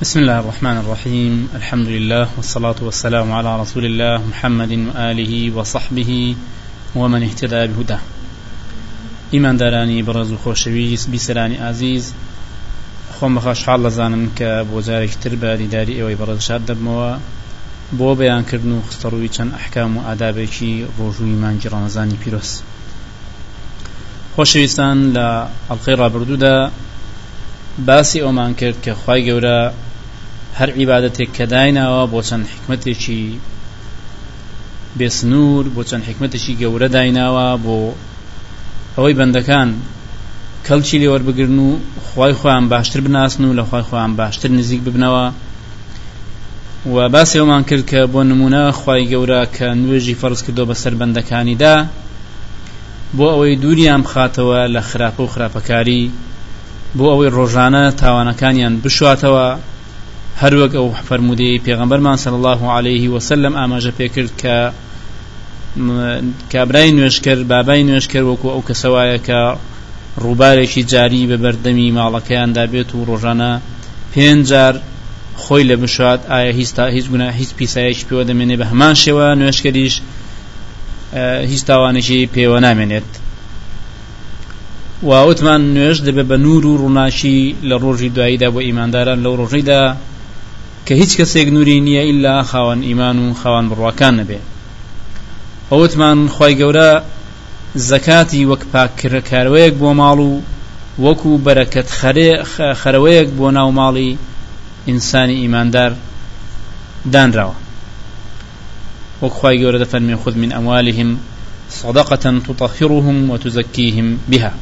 بسم الله الرحمن الرحيم الحمد لله والصلاة والسلام على رسول الله محمد وآله وصحبه ومن اهتدى بهداه إيمان داراني برز خوشويس بسراني عزيز خۆم بەخۆشحاڵ لەزانم کە بۆ جارێکتر بە دیداری ئێوەی بەڕەشاد دەبمەوە بۆ بەیانکردن و خستەڕووی چەند ئەحکام و ئادابێکی ڕۆژووی مانگی ڕەمەزانی پیرۆس خۆشەویستان لە ئەڵلقەی ڕابردوودا باسی ئەومان کرد کە خی گەورە هەر عیباەتێک کە دایناوە بۆ چەند حکمتێکی بێسنوور بۆ چەند حکمتێکی گەورە دایناوە بۆ ئەوەی بەندەکان کەلچی لێ وەربگرن و خی خۆیان باشتر بناسن و لە خی خۆیان باشتر نزیک ببنەوە. و باسی ئەومان کرد کە بۆ نمونە خی گەورە کە نوێژی فەرز کردو بەسەر بەندەکانیدا بۆ ئەوەی دووریان بخاتەوە لە خراپە و خراپەکاری بۆ ئەوەی ڕۆژانە تاوانەکانیان بشواتەوە. هەروەک ئەو فەرمودەی پێغەمبەرمان صلی الله عليه وسلم ئاماژە پێکرد کە کابرای نوێشکرد بابای نوێشکرد وەکو ئەو کەسەوایە کە ڕووبارێکی جاری بە بەردەمی ماڵەکەیاندا بێت و ڕۆژانە پێنجار خۆی لە بشات ئایا هیچ تا هیچ گونا هیچ پیسایەکی پێوە دەمێنێ بە هەمان شێوە نوێشکەریش هیچ تاوانێکی پێوە نامێنێت. و وتمان نوێش دەبێت بە نور و ڕووناشی لە ڕۆژی دواییدا بۆ ئیمانداران لەو ڕۆژەیدا کە هیچ کەسێک نوری نییە ئللا خاوەن ئیمان و خاوەن بڕواکان نەبێ. ئەوتمان خی گەورە زەکاتی وەک پاککارەوەیەک بۆ ماڵ و وەکو بەرەکەت خەرەوەیەک بۆ ناو ماڵی ئینسانی ئیماندار دانراوە. وەکخوای گەورە دەفەرمی خود من ئەموالهم صدقة تطهرهم وتزكيهم بها.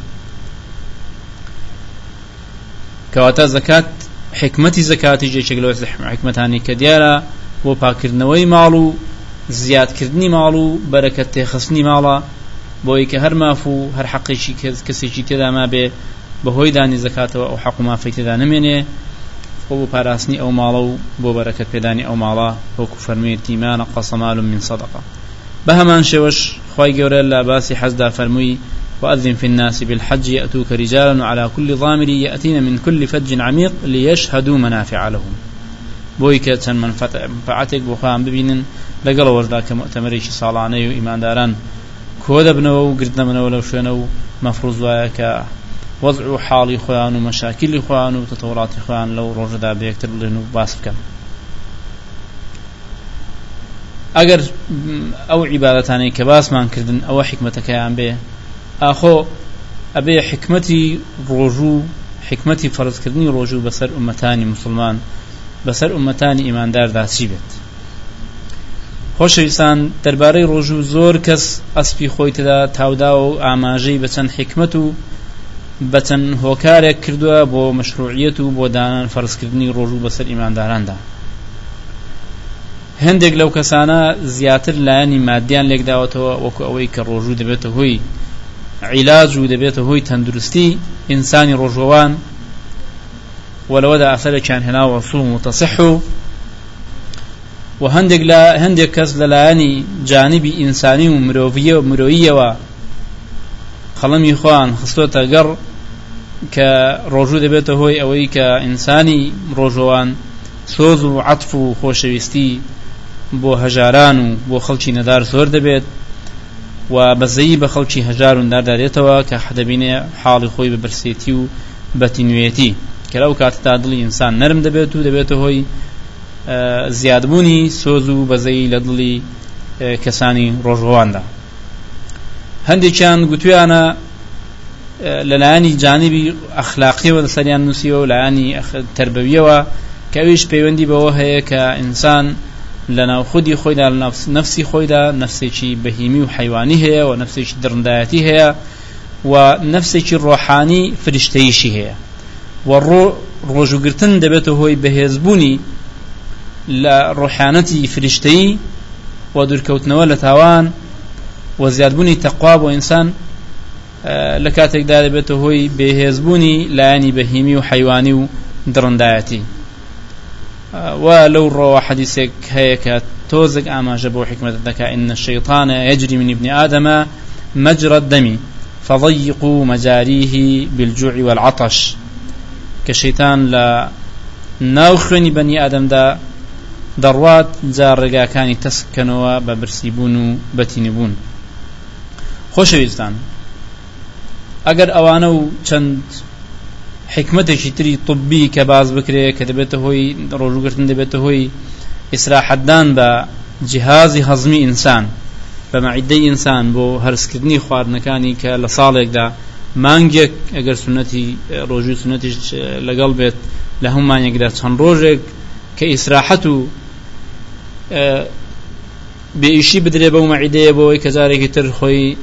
کەواتە زەکات حکمەتی زەکاتی جێچێک لەوە حکمەتانی کە دیارە بۆ پاکردنەوەی ماڵ و زیادکردنی ماڵ و بەرەکەت تێخستنی ماڵە بۆی کە هەر ماف و هەر حەقیشی کەسێکی تێدا ما بێ بەهۆی دانی زەکاتەوە ئەو حەق و مافەی تێدا نمێنێ. بۆ بۆ پاراستنی ئەو ماڵە و بۆ بەرەکەت پێدانی ئەو ماڵە وەکو فەرمووی تیمانە قەسەمال من صدقة. بە هەمان شێوەش خی گەورە لە باسی حەزدا فەرمووی وأذن في الناس بالحج يأتوك رجالا وعلى كل ضامر يأتين من كل فج عميق ليشهدوا منافع لهم. بۆی کە چەند منفعاتێک بۆ خۆیان ببینن لەگەڵ وەردا کە مؤتەمەرێکی ساڵانەی و ئیمانداران کۆ دەبنەوە و گردنەبنەوە لەو شوێنە و مەفروز وایە کە وەضع و حاڵی خۆیان و مەشاکلی خۆیان و تەتەوڕاتی خۆیان لەو ڕۆژەدا بەیەکتر بڵێن و باس بکەن ئەگەر ئەو ئاخۆ ئەبێ حکمەتی ڕۆژوو حکمەتی فەرزکردنی ڕۆژوو بەسەر ئومەتانی مسلمان بەسەر ئومەتانی ئیمانداردا چی بێت. خۆشەویستان دەربارەی ڕۆژ و زۆر کەس ئەسپی خۆی تدا تاودا و ئاماژەی بە چەند حکمت و بە چەند هۆکارێک کردووە بۆ مەشروعیەت و بۆ دانان فەرزکردنی ڕۆژ و بەسەر ئیمانداراندا. هەندێک لەو کەسانە زیاتر لایەنی مادیان لێکداوەتەوە وەکو ئەوەی کە ڕۆژوو دەبێتە هۆی عیلاج و دەبێتە هۆی تەندروستی ئینسانی ڕۆژەوان وەلەوەدا ئەسەرێکیان هێناوە سوڵ متەسح و و هەندێک لە هەندێک کەس لەلایەنی جانبی ئینسانی و مرۆڤیە و مرۆییەوە خەڵەمی خۆیان خستۆتە گەڕ کە ڕۆژوو دەبێتە هۆی ئەوەی کە ئینسانی ڕۆژەوان سۆز و عطف و خۆشەویستی بۆ هەژاران و بۆ خەڵکی نەدار زۆر دەبێت و بەزەیی بە خەڵکی هەژار و داردارێتەوە کە حدەبینێ حاڵی خۆی بە برسێتی و بەتینوێتی. کە لەو کاتتا دڵی ئینسان نەرم دەبێت و دەبێتە هۆی زیادبوونی سۆز و بەزەی لە دڵی کەسانی ڕۆژڕواندا هەندێکیان گوتویانە لەلایانی جانبی ئەخلاقیەوە لەسەریان نووسیەوە و لایانی تربەویەوە کە ئەویش پەیوەندی بەوە هەیە کە ئینسان لە ناو خودی خۆیدا لە نفسی خۆیدا نفسێکی بەهیمی و حیوانی هەیە و نفسێکی درندایەتی هەیە و نفسێکی ڕۆحانی فریشتەیشی هەیە. و ڕۆژوگرتن دەبێتە هۆی بەهێزبوونی لە ڕۆحانەتی فریشتەی و دوورکەوتنەوە لە تاوان و زیادبوونی تەقوا بۆ ئینسان لە کاتێکدا دەبێتە هۆی بێهێزبوونی لایەنی بەهیمی و حیوانی و درڕندایەتی و لەو ڕۆوە حەدیسێک هەیە کە تۆزێک ئاماژە بۆ حکمت دەکا إن الشيطان يجري من ابن آدم مجرى الدم فضيقوا مجاريه بالجوع والعطش. كشيطان لا ناو خوێنی بەنی ئادەمدا دەڕوات جا ڕێگاکانی تەسکەنەوە بە برسیبوون و بەتینبوون خۆشەویستان ئەگەر ئەوانە و چەند حکمتێکی تری طبی کە باز بکرێ کە دەبێتە هۆی ڕۆژوگرتن دەبێتە هۆی ئیسراحەتدان بە جیهازی هەزمی ئینسان بە مەعیدەی ئینسان بۆ هەرسکردنی خواردنەکانی کە لە ساڵێکدا مانگێک ئەگەر سنەتی ڕۆژوی سنەتیش لەگەڵ بێت لە هەمومانێکدا چەند ڕۆژێک کە ئیسراحەت و بێئیشی بدرێ بە و مەعیدەیە بۆەوەی کە جارێکی تر خۆی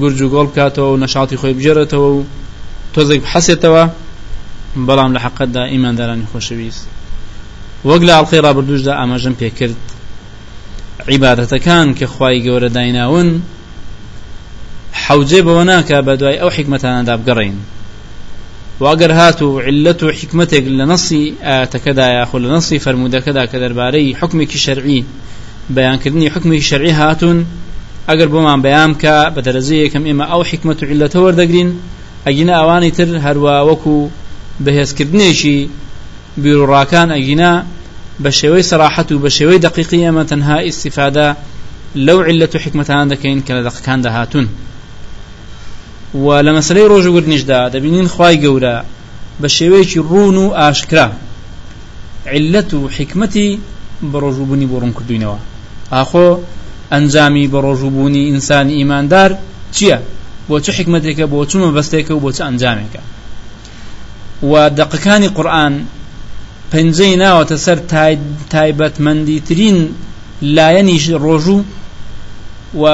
گورج و گۆڵ بکاتەوە و نەشاتی خۆی بجێرێتەوە و تۆزێک حەسێتەوە بەڵام لە حەقەتدا ئیماندارانی خۆشەویست. وەک لە ئاڵخی ڕابردوشدا ئاماژەم پێکرد عیبادەتەکان کە خوای گەورە دایناون حوجێ بەوە ناکە بە دوای ئەو حکمەتانەدا بگەڕین واگەر هات و علت و حکمتێک لە نەسی ئاەتەکەدا یاخۆ لە نەسی فرەرمودەکەدا کە دەربارەی حکمێکی شەرعی بەیانکردنی حکمێکی شەرعی هاتون ئەگەر بۆمان بەیان کە بە دەرەزەیە یەکەم ئێمە ئەو حکمت و علەتە وەردەگرین ئەگینا ئەوانی تر هەروە وەکو بەهێزکردنێکی بیرڕاکان ئەگینا بە شێوەی سەراحەت و بە شێوەی دقیقی ئەمە تەنها ئیسیفادا لەو علەت و حکمتان دەکەین کە لە دەقەکان دەهاتون. و لە مەسلەی ڕۆژوگرتنیشدا دەبینین خی گەورە بە شێوەیەکی ڕون و ئاشکرا. علت و حکمەتی بە ڕۆژوبوونی بۆ ڕوون کردوینەوە. ئاخۆ ئەنجامی بە ڕۆژوبوونی ئینسانی ئیماندار چییە؟ بۆ چه حکمتێکە بۆ چوومە بەستێکە و بۆ چه ئەنجامێکە. و دقەکانی قورآن پەنجەی ناوەتە سەر تایبەتمەندی ترین لایەنیش ڕۆژوو و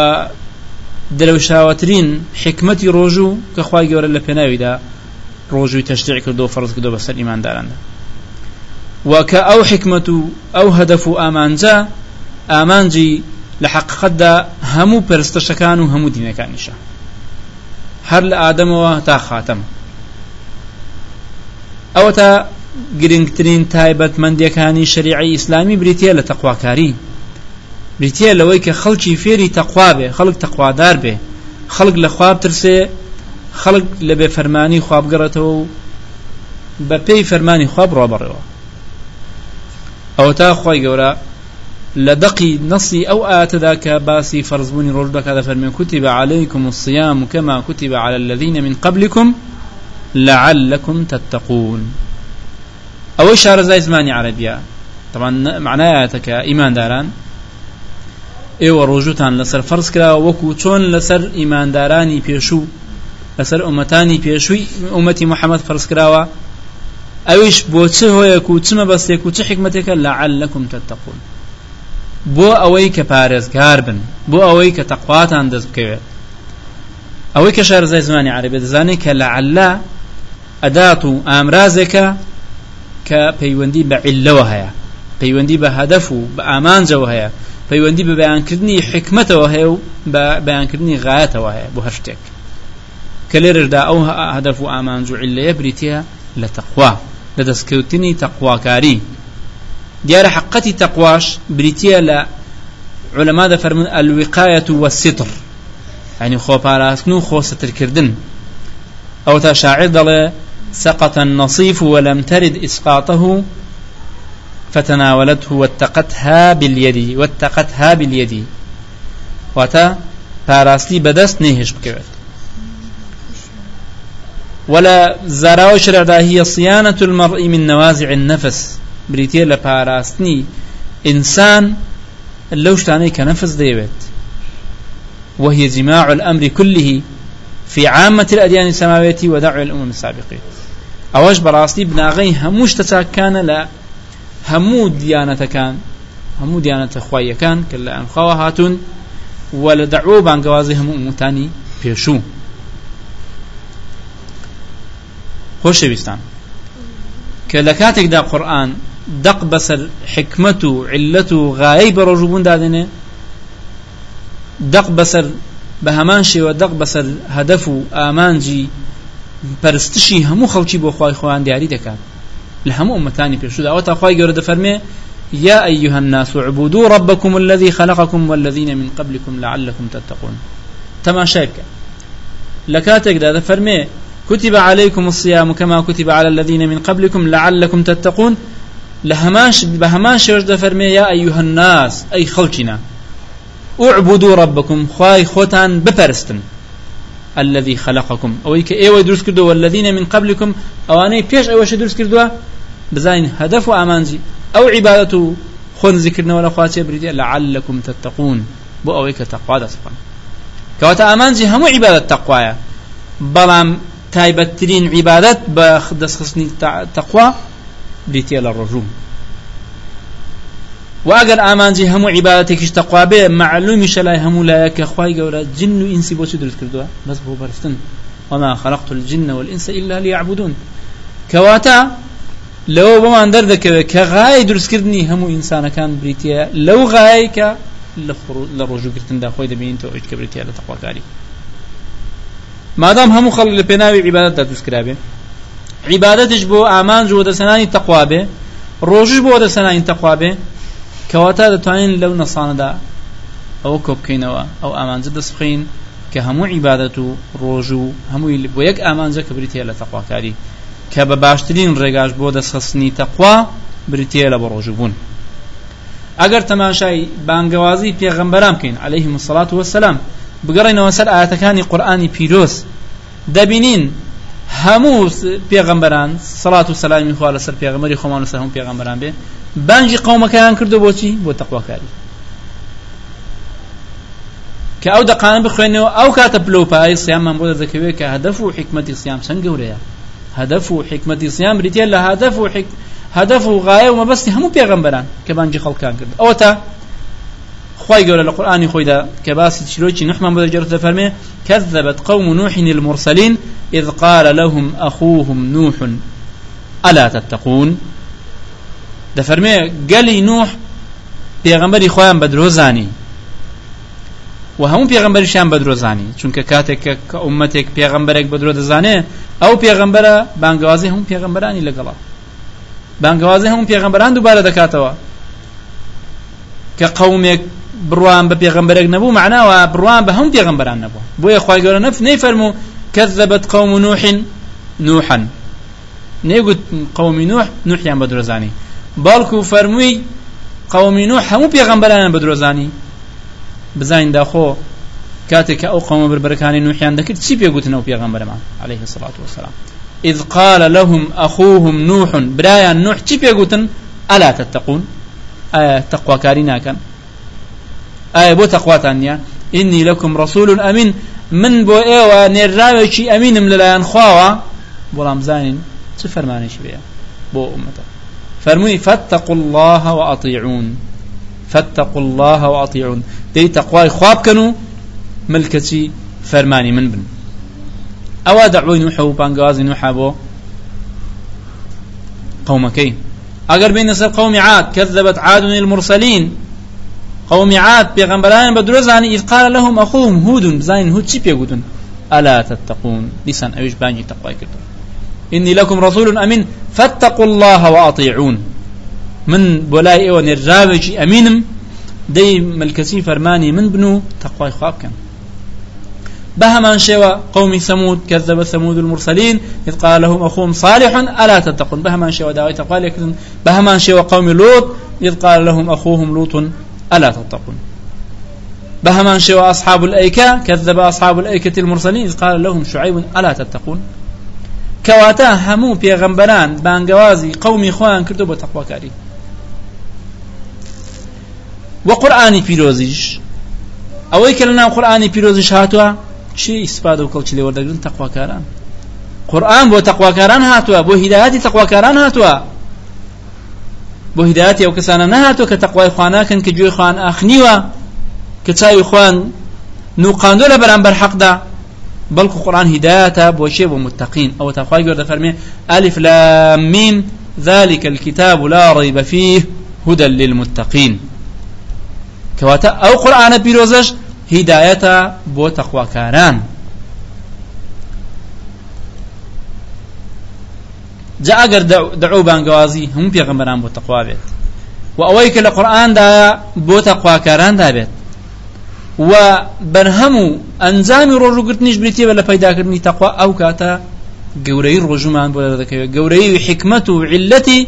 دەلەوشاوەترین حکمەتی ڕۆژوو کە خی گەورە لە پێناویدا ڕۆژوی تەشتیع کردو فەرز کردو بەسەر ئیمانداراندا وکە ئەو حکمت و ئەو هەدەف و ئامانجا ئامانجی لە حقیقتدا هەموو پەرستەشەکان و هەموو دینەکانیشە. هەر لە ئادەمەوە تا خاتەم ئەوە تا گرنگترین تایبەتمەندیەکانی شریعی ئیسلامی بریتە لە تەقواکاری. بریتە لەوەی کە خەڵکی فێری تەخوا بێ خەڵک تەخوادار بێ خەڵک لە خواب ترسێ خەڵک لە بێ فەرمانی خوابگەڕێتەوە و بە پێی فەرمانی خواب ڕۆبڕێەوە ئەوە تا خۆی گەورە دقی نصی ئەو ئاتەدا کە باسی فەرزبوونی ڕۆژ دەکا دەفەرمێن كتب عليكم الصيام كما كتب على الذين من قبلكم لعلكم تتقون. ئەوەی شارەزای زمانی عربیە طبعا معنایەتەکە ئیمان داران. ئێوە ڕۆژوتان لەسەر فەرز کرا وەکو چۆن ئیماندارانی پێشوو لەسەر ئومەتانی پێشووی ئومەتی محەممەد فەرز کراوە ئەویش بۆ چ هۆیەک و چمە بەستێک و چ حکمتێکە لەعلەکم تتەقون بۆ ئەوەی کە پارێزگار بن بۆ ئەوەی کە تەقواتان دەست بکەوێت. ئەوەی کە شارزای زمانی عربێت دەزانێت کە لەعلە ئەدات و ئامرازێکە کە پەیوەندی بە عیلەوە هەیە پەیوەندی بە هەدەف و بە ئامانجەوە هەیە پەیوەندی بە بەیانکردنی حکمتەوە هەیە و بە بەیانکردنی غایەتەوە هەیە بۆ هەر شتێک. کە لێرەدا ئەو هەدەف و ئامانج و عیلەیە بریتە لە تەقوا لە دەستکەوتنی تەقواکاری دیارە حقەتی تەقواش بریتە لە علەما دەفەرمون الوقایەت والستر. يعني خۆپاراستن و خۆسترکردن ئەو تا شاعر دەڵێ سقط النصيف ولم ترد إسقاطه فتناولته واتقتها باليد واتقتها باليد. واتا پاراستي بدست نهش بكوت ولا زراو شرعدا هي صيانة المرء من نوازع النفس. بريتيا لپاراستني إنسان لو شتاني كنفس ديوت وهي جماع الأمر كله في عامة الأديان السماوية ودعو الأمم السابقين. ئەوەش بەڕاستی بناغی هەموو شتەچاکانە لە هەموو دیانەتەکان هەموو دیانەتە خوایەکان کە لە ئەنخواوە هاتوون و لە دەعوە بانگەوازی هەموو ئوموتانی پێشوو خۆشەویستان کە لە کاتێکدا قورآن دەق بەسەر حکمت و علت و غایی بە ڕۆژوبوون دادێنێ دەق بەسەر بە هەمان شێوە دەق بەسەر هەدەف و ئامانجی پەرستشی هەموو خەڵکی بۆ خی خۆیان دیاری دەکات لە هەموو ئومەتانی پێشودا ئەوە تا خی گەورە دەفەرمێ يا أيها الناس اعبدوا ربكم الذي خلقكم والذين من قبلكم لعلكم تتقون. تماشاك لكاتك دا فرمي كتب عليكم الصيام كما كتب على الذين من قبلكم لعلكم تتقون. لهماش بهماش يجد فرمي يا أيها الناس أي خلقنا اعبدوا ربكم خواي خوتان بپرستن الذي خلقكم. أو كي إيوه دروس كردو والذين من قبلكم أواني بيش أيوه دروس كردو بزين هدف امانزي أو عبادته خون ذكرنا ولا خواتي بريدي لعلكم تتقون. بو اويك تقوى دسبان كواتا أمانزي همو عبادة تقوى بلام تايبترين عبادت بخدس خصني تقوى. بريتي الرجوم. واگر ئامانجی هەموو تەقوا بێ معلومی شەلای هەموو لایەکە خی گەورە جن و ئینسی بۆچی دروست کردووە بەس بۆ وما خلقت الجن والإنس إلا ليعبدون. كواتا لو بمان دەردەکەوێت کە غای دروستکردنی هەموو ئینسانەکان بریتە لەو غای کە لە ڕۆژوگرتندا خۆی دەبینیتەوە ئەوش کە بریتە لە تەقواکاری مادام هەموو خەڵک لە پێناوی عیبادەتدا دروستکرابێ عیبادەتش بۆ ئامانج و دەسەنانی تەقوا بێ ڕۆژش بۆ دەسەنانی تەقوا بێ کەواتە دەتوانین لەو نەسانەدا ئەوە کۆبکەینەوە ئەو ئامانجە دەستخین کە هەموو عیبادەت و ڕۆژ و هەمووی بۆ یەک ئامانجە کە بریتە لە تەقواکاری. کە بە باشترین ڕێگاش بۆ دەستخستنی تەقوا بریتە لە بە ڕۆژبوون ئەگەر تەماشای بانگەوازی پێغەمبەران بکەین عليهلەیهم الصلاة والسلام بگەڕێنەوە سەر ئاەتەکانی قورآانی پیرۆز دەبینین هەموو پێغەمبەران سەڵات و سەلامی خوا لەسەر پێغەمەری خۆمان لەسەر هەموو پێغەمبەران بێ بانجی قومەکەیان کردو بۆچی؟ بۆ تەقواکاری. کە ئەو دەقانە بخوێنەوە ئەو کاتە پلۆپایی سیامان بۆ دەکەوێت کە هەدەف و حکمەتی سیام چەند گەورەیە؟ هەدەف و حکمەتی سیام بریتە لە هەدەف و حک هەدەف و غایە و مەبەستی هەموو پێغەمبەران کە بانجی خەڵکان کرد ئەوە تا قورآانی خۆیدا کە باسی چیرۆکی نحمان بۆ دەجێت دەفەرمێ كذبت قوم نوح المرسلين إذ قال لهم أخوهم نوح ألا تتقون؟ دەفەرمێ گەلی نوح پێغەمبەری خۆیان بە درۆزانی. و هەموو پێغەمبەریشیان بە درۆزانی. چونکە کاتێک کە ئومەتێک پێغەمبەرێک بە درۆ دەزانێ ئەو پێغەمبەرە بانگوازی هەموو پێغەمبەرانی لەگەڵا. بانگوازی هەموو پێغەمبەران دووبارە دەکاتەوە. کە قەومێک پێغەمبەرێک نەبوو معناوە بڕوان بە هەموو پێغەمبەران نەبوو. بۆیە خی گەورە نەف نەیفەرموو كذبت قوم نوح نوحا نيقول قوم نوح نوح يعني بدرزاني بالكو فرمووی قومی نوح پێغەمبەرانیان بە درۆزانی. بزانین داخۆ کاتێک کە ئەو قەومە بربەرەکانی نوحیان دەکرد چی پێگوتنەوە پێغەمبەرمان عليه الصلاة والسلام إذ قال لهم أخوهم نوح برايان نوح چی پێگوتن؟ ألا تتقون؟ آية تقوى كارينا كان آية بو تقواتان إني لكم رسول أمين. من بو إيوة نراوشي أمينم للايان خواوا. بولام زانين. چه فرمانش بيا؟ بو أمتا. فرموي فاتقوا الله وأطيعون. فاتقوا الله وأطيعون. دي تقوى خواب كانوا ملكتي فرماني من بن. أو دعوي نوح وبانغازي نوح بو قومكين. أقر بين سر قوم عاد كذبت عاد المرسلين. قوم عاد بيغمبران بدرزاني إذ قال لهم أخوهم هود زين هود شي بيقولون ألا تتقون. لسان أيش بانجي تقوى كردون إني لكم رسول أمين فاتقوا الله وأطيعون من بولاي إيوة نرجاوجي أمينم دي ملكسي فرماني من بنو تقوى خواب كان بهمان شوى قوم ثمود كذب ثمود المرسلين إذ قال لهم أخوهم صالح ألا تتقون. بهمان شوى داوي تقوى لكن بهمان شوى قوم لوط إذ قال لهم أخوهم لوط ألا تتقون. بهمان شوى أصحاب الأيكة كذب أصحاب الأيكة المرسلين إذ قال لهم شعيب ألا تتقون. کەواتە هەموو پێغەمبەران بانگەوازی قەومی خۆیان کردو بۆ تەقواکاری وە قورآانی پیرۆزیش ئەوەی کە لە ناو قورآانی پیرۆزیش هاتووە چی ئیسپاد و کەڵکی لێوەردەگرن تەقواکاران قورآن بۆ تەقواکاران هاتووە بۆ هیدایەتی تەقواکاران هاتووە. بۆ هیدایەتی ئەو کەسانە نەهاتوە کە تەقوای خواناکەن کە گوێی خوان ئاخنیوە کە چاوی خوان نوقاندۆ لە بەرامبەر حەقدا قڕان هداية بۆشێ بۆ متقين أو تخوای گەوردە فەرمێ لام ميم ذلك الكتاب لا ريب فيه هدى للمتقين كواتا أو قرآن بيروزش هداية بو تقوى كاران جا ئەگەر دعو بانگوازی هەموو پێغەمبەران بۆ تەخوا بێت. و ئەوەی کە لە قورئاندا بۆ تەخواکاران دابێت. و بەرهەم و ئەنجامی ڕۆژوگرتنیش بریتێ بە لە پەیداکردنی تەخوا ئەو کاتە گەورەی ڕۆژومان بۆ دەکەوێت گەورەی حکمت و علەتی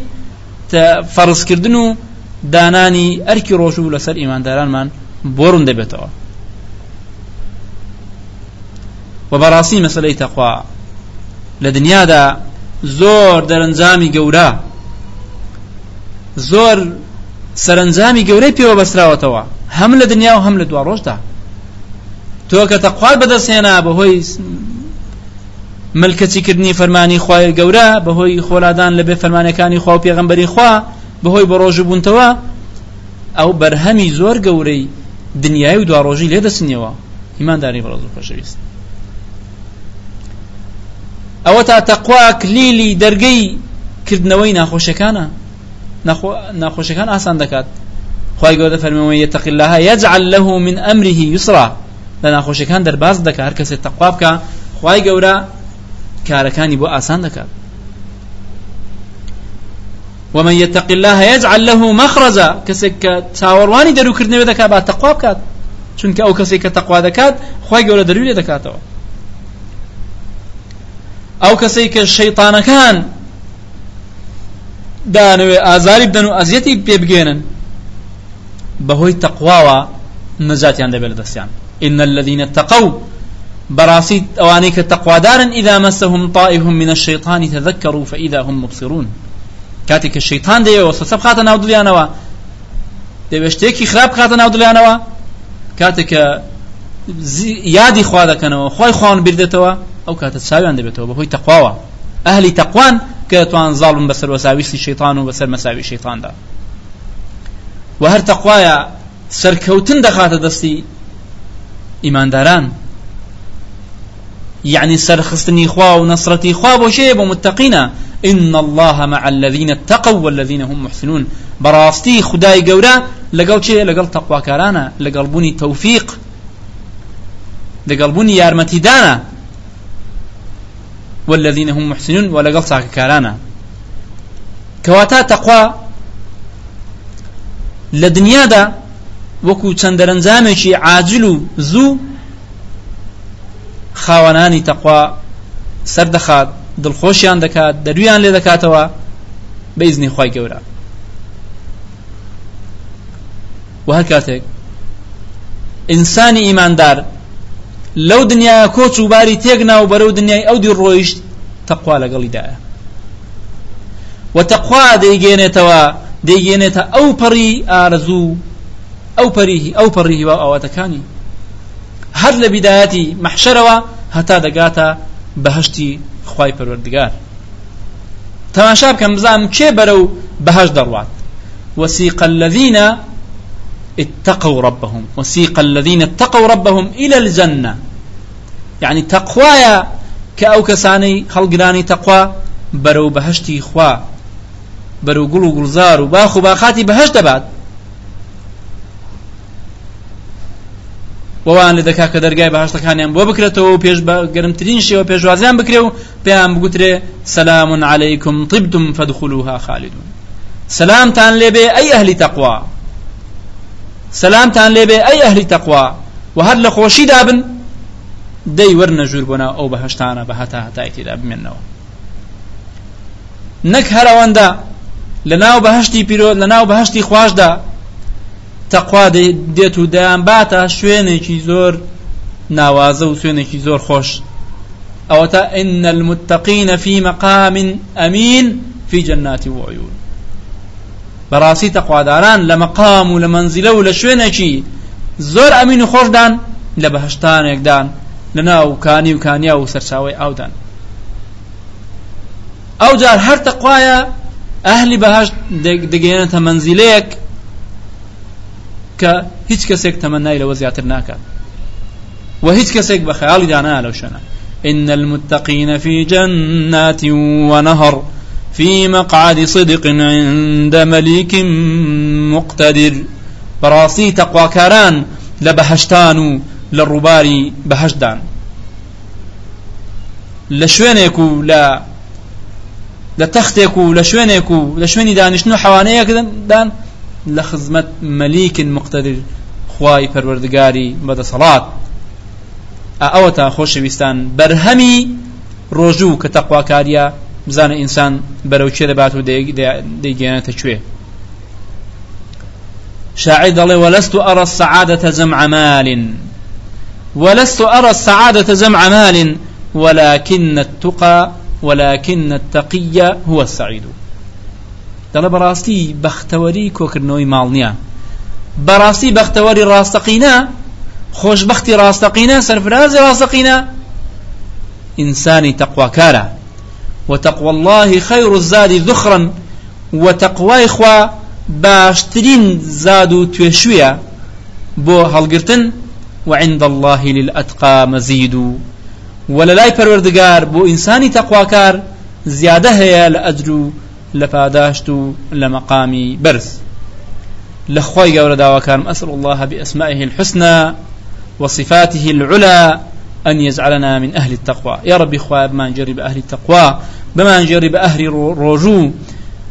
فەرزکردن و دانانی ئەرکی ڕۆژ و لەسەر ئیماندارانمان بۆڕون دەبێتەوە. و بەڕاستی مەسلەی تەخوا لە دنیادا زۆر دەرەنجامی گەورە. زۆر سەرنجامی گەورەی پێوە بەسراوەتەوە هەم لە دنیا و هەم لە دوا ڕۆژدا. تۆ کە تەخوات بەدەستێنا بەهۆی ملکەچیکردنی فەرمانی خوای گەورە بەهۆی خۆلادان لە بێ فەرمانەکانی خوا و پێغەمبەری خوا بەهۆی بە ڕۆژ بوونتەوە ئەو بەرهەمی زۆر گەورەی دنیای و دواڕۆژی لێ دەسنیەوە. ئیمانداری بەڕۆز و خۆشەویست. ئەوە تا تەقوا کلیلی دەرگەی کردنەوەی ناخۆشەکانە ناخۆشەکان ئاسان دەکات خی گەورە فەرمەوەی يتق الله يجعل له من أمره يسرا. لە ناخۆشەکان دەرباز دەکات هەر کەسێک تەقوا بکە خی گەورە کارەکانی بۆ ئاسان دەکات ومن يتق الله يجعل له مخرجا. كسك تاورواني درو كردنەوە دەکات با چونکە ئەو کەسێک کە تەقوا دەکات خی گەورە دەروی لێ دەکاتەوە ئەو کەسەی کە شەیطانەکان دانوێ ئازاری بدەن و ئەزیەتی پێ بگێنن بەهۆی تەقواوە نەجاتیان دەبێت لە دەستیان إن الذين اتقوا براسيت أوانيك التقوادارا إذا مسهم طائف من الشيطان تذكروا فإذا هم مبصرون. كاتك الشيطان دي وسوسب خاطر ناو دليانوا دي بشتيكي خراب خاطر ناو دليانوا كاتك یادی خوا دەکەنەوە خۆی خوان بردێتەوە ئەو کاتە چاویان دەبێتەوە بەهۆی تەقواوە. ئەهلی تەقوان کە توان زاڵم بەسەر وەساویستی شەیطان و بەسەر مەساوی شەیطاندا. و هەر تەقوایە سەرکەوتن دەخاتە دەستی ئیمانداران. يعني سرخستني خوا ونصرتي خوا بوشي متقينا إن الله مع الذين اتقوا والذين هم محسنون. براستي خداي قورا لقل شيء لقل تقوى كارانا لقل بني توفيق لقل بني يارمتي دانا والذين هم محسنون ولقل ساك كارانا. كواتا تقوى لدنيا دا وەکو چەند دەرەنجامێکی عاجل و زوو خاوەنانی تەخوا سەردەخات دڵخۆشیان دەکات دەرویان لێ دەکاتەوە بەیزنی خی گەورە و هەر کاتێک ئینسانی ئیماندار لەو دنیا کۆچ و باری تێگنا و بەرەو دنیای ئەو دی ڕۆیشت تەخوا لەگەڵیدایە و تەخوا دەیگێنێتەوە دەیگێنێتە ئەو پەڕی ئارزوو ئەو پەریهی ئەو پەڕی هیوا ئاواتەکانی. هەر لە بیدایەتی مەحشەرەوە هەتا دەگاتە بەهشتی خوای پەروەردگار. تەماشا بکەم بزانم کێ بەرەو بەهەش دەڕوات. وسيق الذين اتقوا ربهم وسيق الذين اتقوا ربهم إلى الجنة. یعنی تەقوایە کە ئەو کەسانەی هەڵگرانی تەقوا بەرەو بەهشتی خوا بەرەو گوڵ و گوڵزار و باخ و باخاتی بەهشت دەبات. وان لە دەکا کە دەرگای بەهشتەکانیان بۆ بکرێتەوە و پێش گەرمترین شێوە پێشوازیان بکرێ و پێیان بگوترێ سەسلام عليهیکم طبتم فدخلوها خالدون. سلامتان لێبێ ئەی ئەهلی تەقوا. سلامتان لێبێ ئەی ئەهلی تەقوا. و هەر لە خۆشی دابن دەی وەرنە ژوور بۆنا ئەو بە هەشتانە بە هەتا هەتایتیدا بمێنەوە نەک هەرەوەندە لە ناو بەهشتی پیرۆ لە ناو بەهشتی خواشدا تەخوا دێت و دەیان باتە شوێنێکی زۆر ناوازە و سوێنێکی زۆر خۆش. ئەوە تا إن المتقين في مقام أمين في جنات وعيون. براسي تقوى داران لمقام ولمنزله ولشوينكي زور أمين خوش دان لبهشتان يكدان و خۆشدان لە بەهشتانێکدان لە ناو کانی و کانیا و سەرچاوی ئاودان ئەو جار هەر تەقوایە ئەهلی بەهشت دەگەێنێتە منزیلەیەک کە هیچ کەسێک تەمەنای لەوە زیاتر ناکات و هیچ کەسێک بە خەیاڵی دانا لەو شوێنە. إن المتقين في جنات ونهر في مقعد صدق عند مليك مقتدر. براسي تقوى كاران لبهشتان لە ڕووباری بەهشدان لە شوێنێک و لە لە تەختێک و لە شوێنێک و لە شوێنی دانیشتن و حەوانەیەکدان لە خزمەت مەلیکن مقتدر خوای پەروەردگاری بەدەسەڵات ئەوە تا خۆشەویستان بەرهەمی ڕۆژوو کە تەقواکاریە بزانە ئینسان بەرەوچێ دەبات و دەیگەێنێتە کوێ شاعر دەڵێ وەلەست و ئەڕە سەعادەتە زەمعەمالین ولست أرى السعادة جمع مال ولكن التقى ولكن التقي هو السعيد. دەڵێ بەڕاستی بەختەوەری کۆکردنەوەی ماڵ نییە. بەڕاستی بەختەوەری ڕاستەقینە خۆشببختی ڕاستەقینە سەرفرازی ڕاستەقینە ئینسانی تەقواکارە. وتقوى الله خير الزاد ذخرا وتقوى خوا باشترين زادو توێشویە بۆ هەڵگرتن وعند الله للأتقى مزيد. ولا لاي پروردگار بو إنساني تقواكار زيادة هي لأجر لپاداشت لمقامي برز لخوي قول داوكار أسأل الله بأسمائه الحسنى وصفاته العلى أن يجعلنا من أهل التقوى. يا ربي خواب ما نجرب أهل التقوى بما نجرب أهل رجوع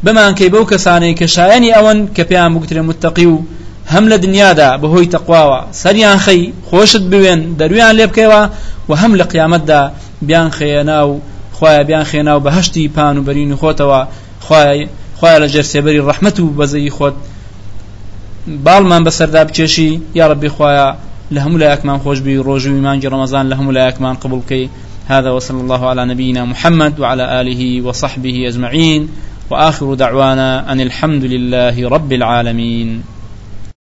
بما كي بو كساني كشايني أون كبيان بكتر متقي و هم لە دنیادا بەهۆی تەقواوە سەریان خەی خۆشت بوێن دەرویان لێ بکەوە و هەم لە قیامەتدا بیان خێنا و خخوایە بیان خێنا و بەهشتی پان و بەرین خۆتەوە خخوایە لە جەرسێبەری ڕەحمت و بەزەی خۆت باڵمان بەسەردا بچێشی یا ڕبی خخوایە لە هەموو لایەکمان خۆشببی ڕۆژوی مانجی ڕەمەزان لە هەموو لایەکمان قبول بکەی هذا وصلى الله على نبينا محمد وعلى آله وصحبه أجمعين. وآخر دعوانا أن الحمد لله رب العالمين.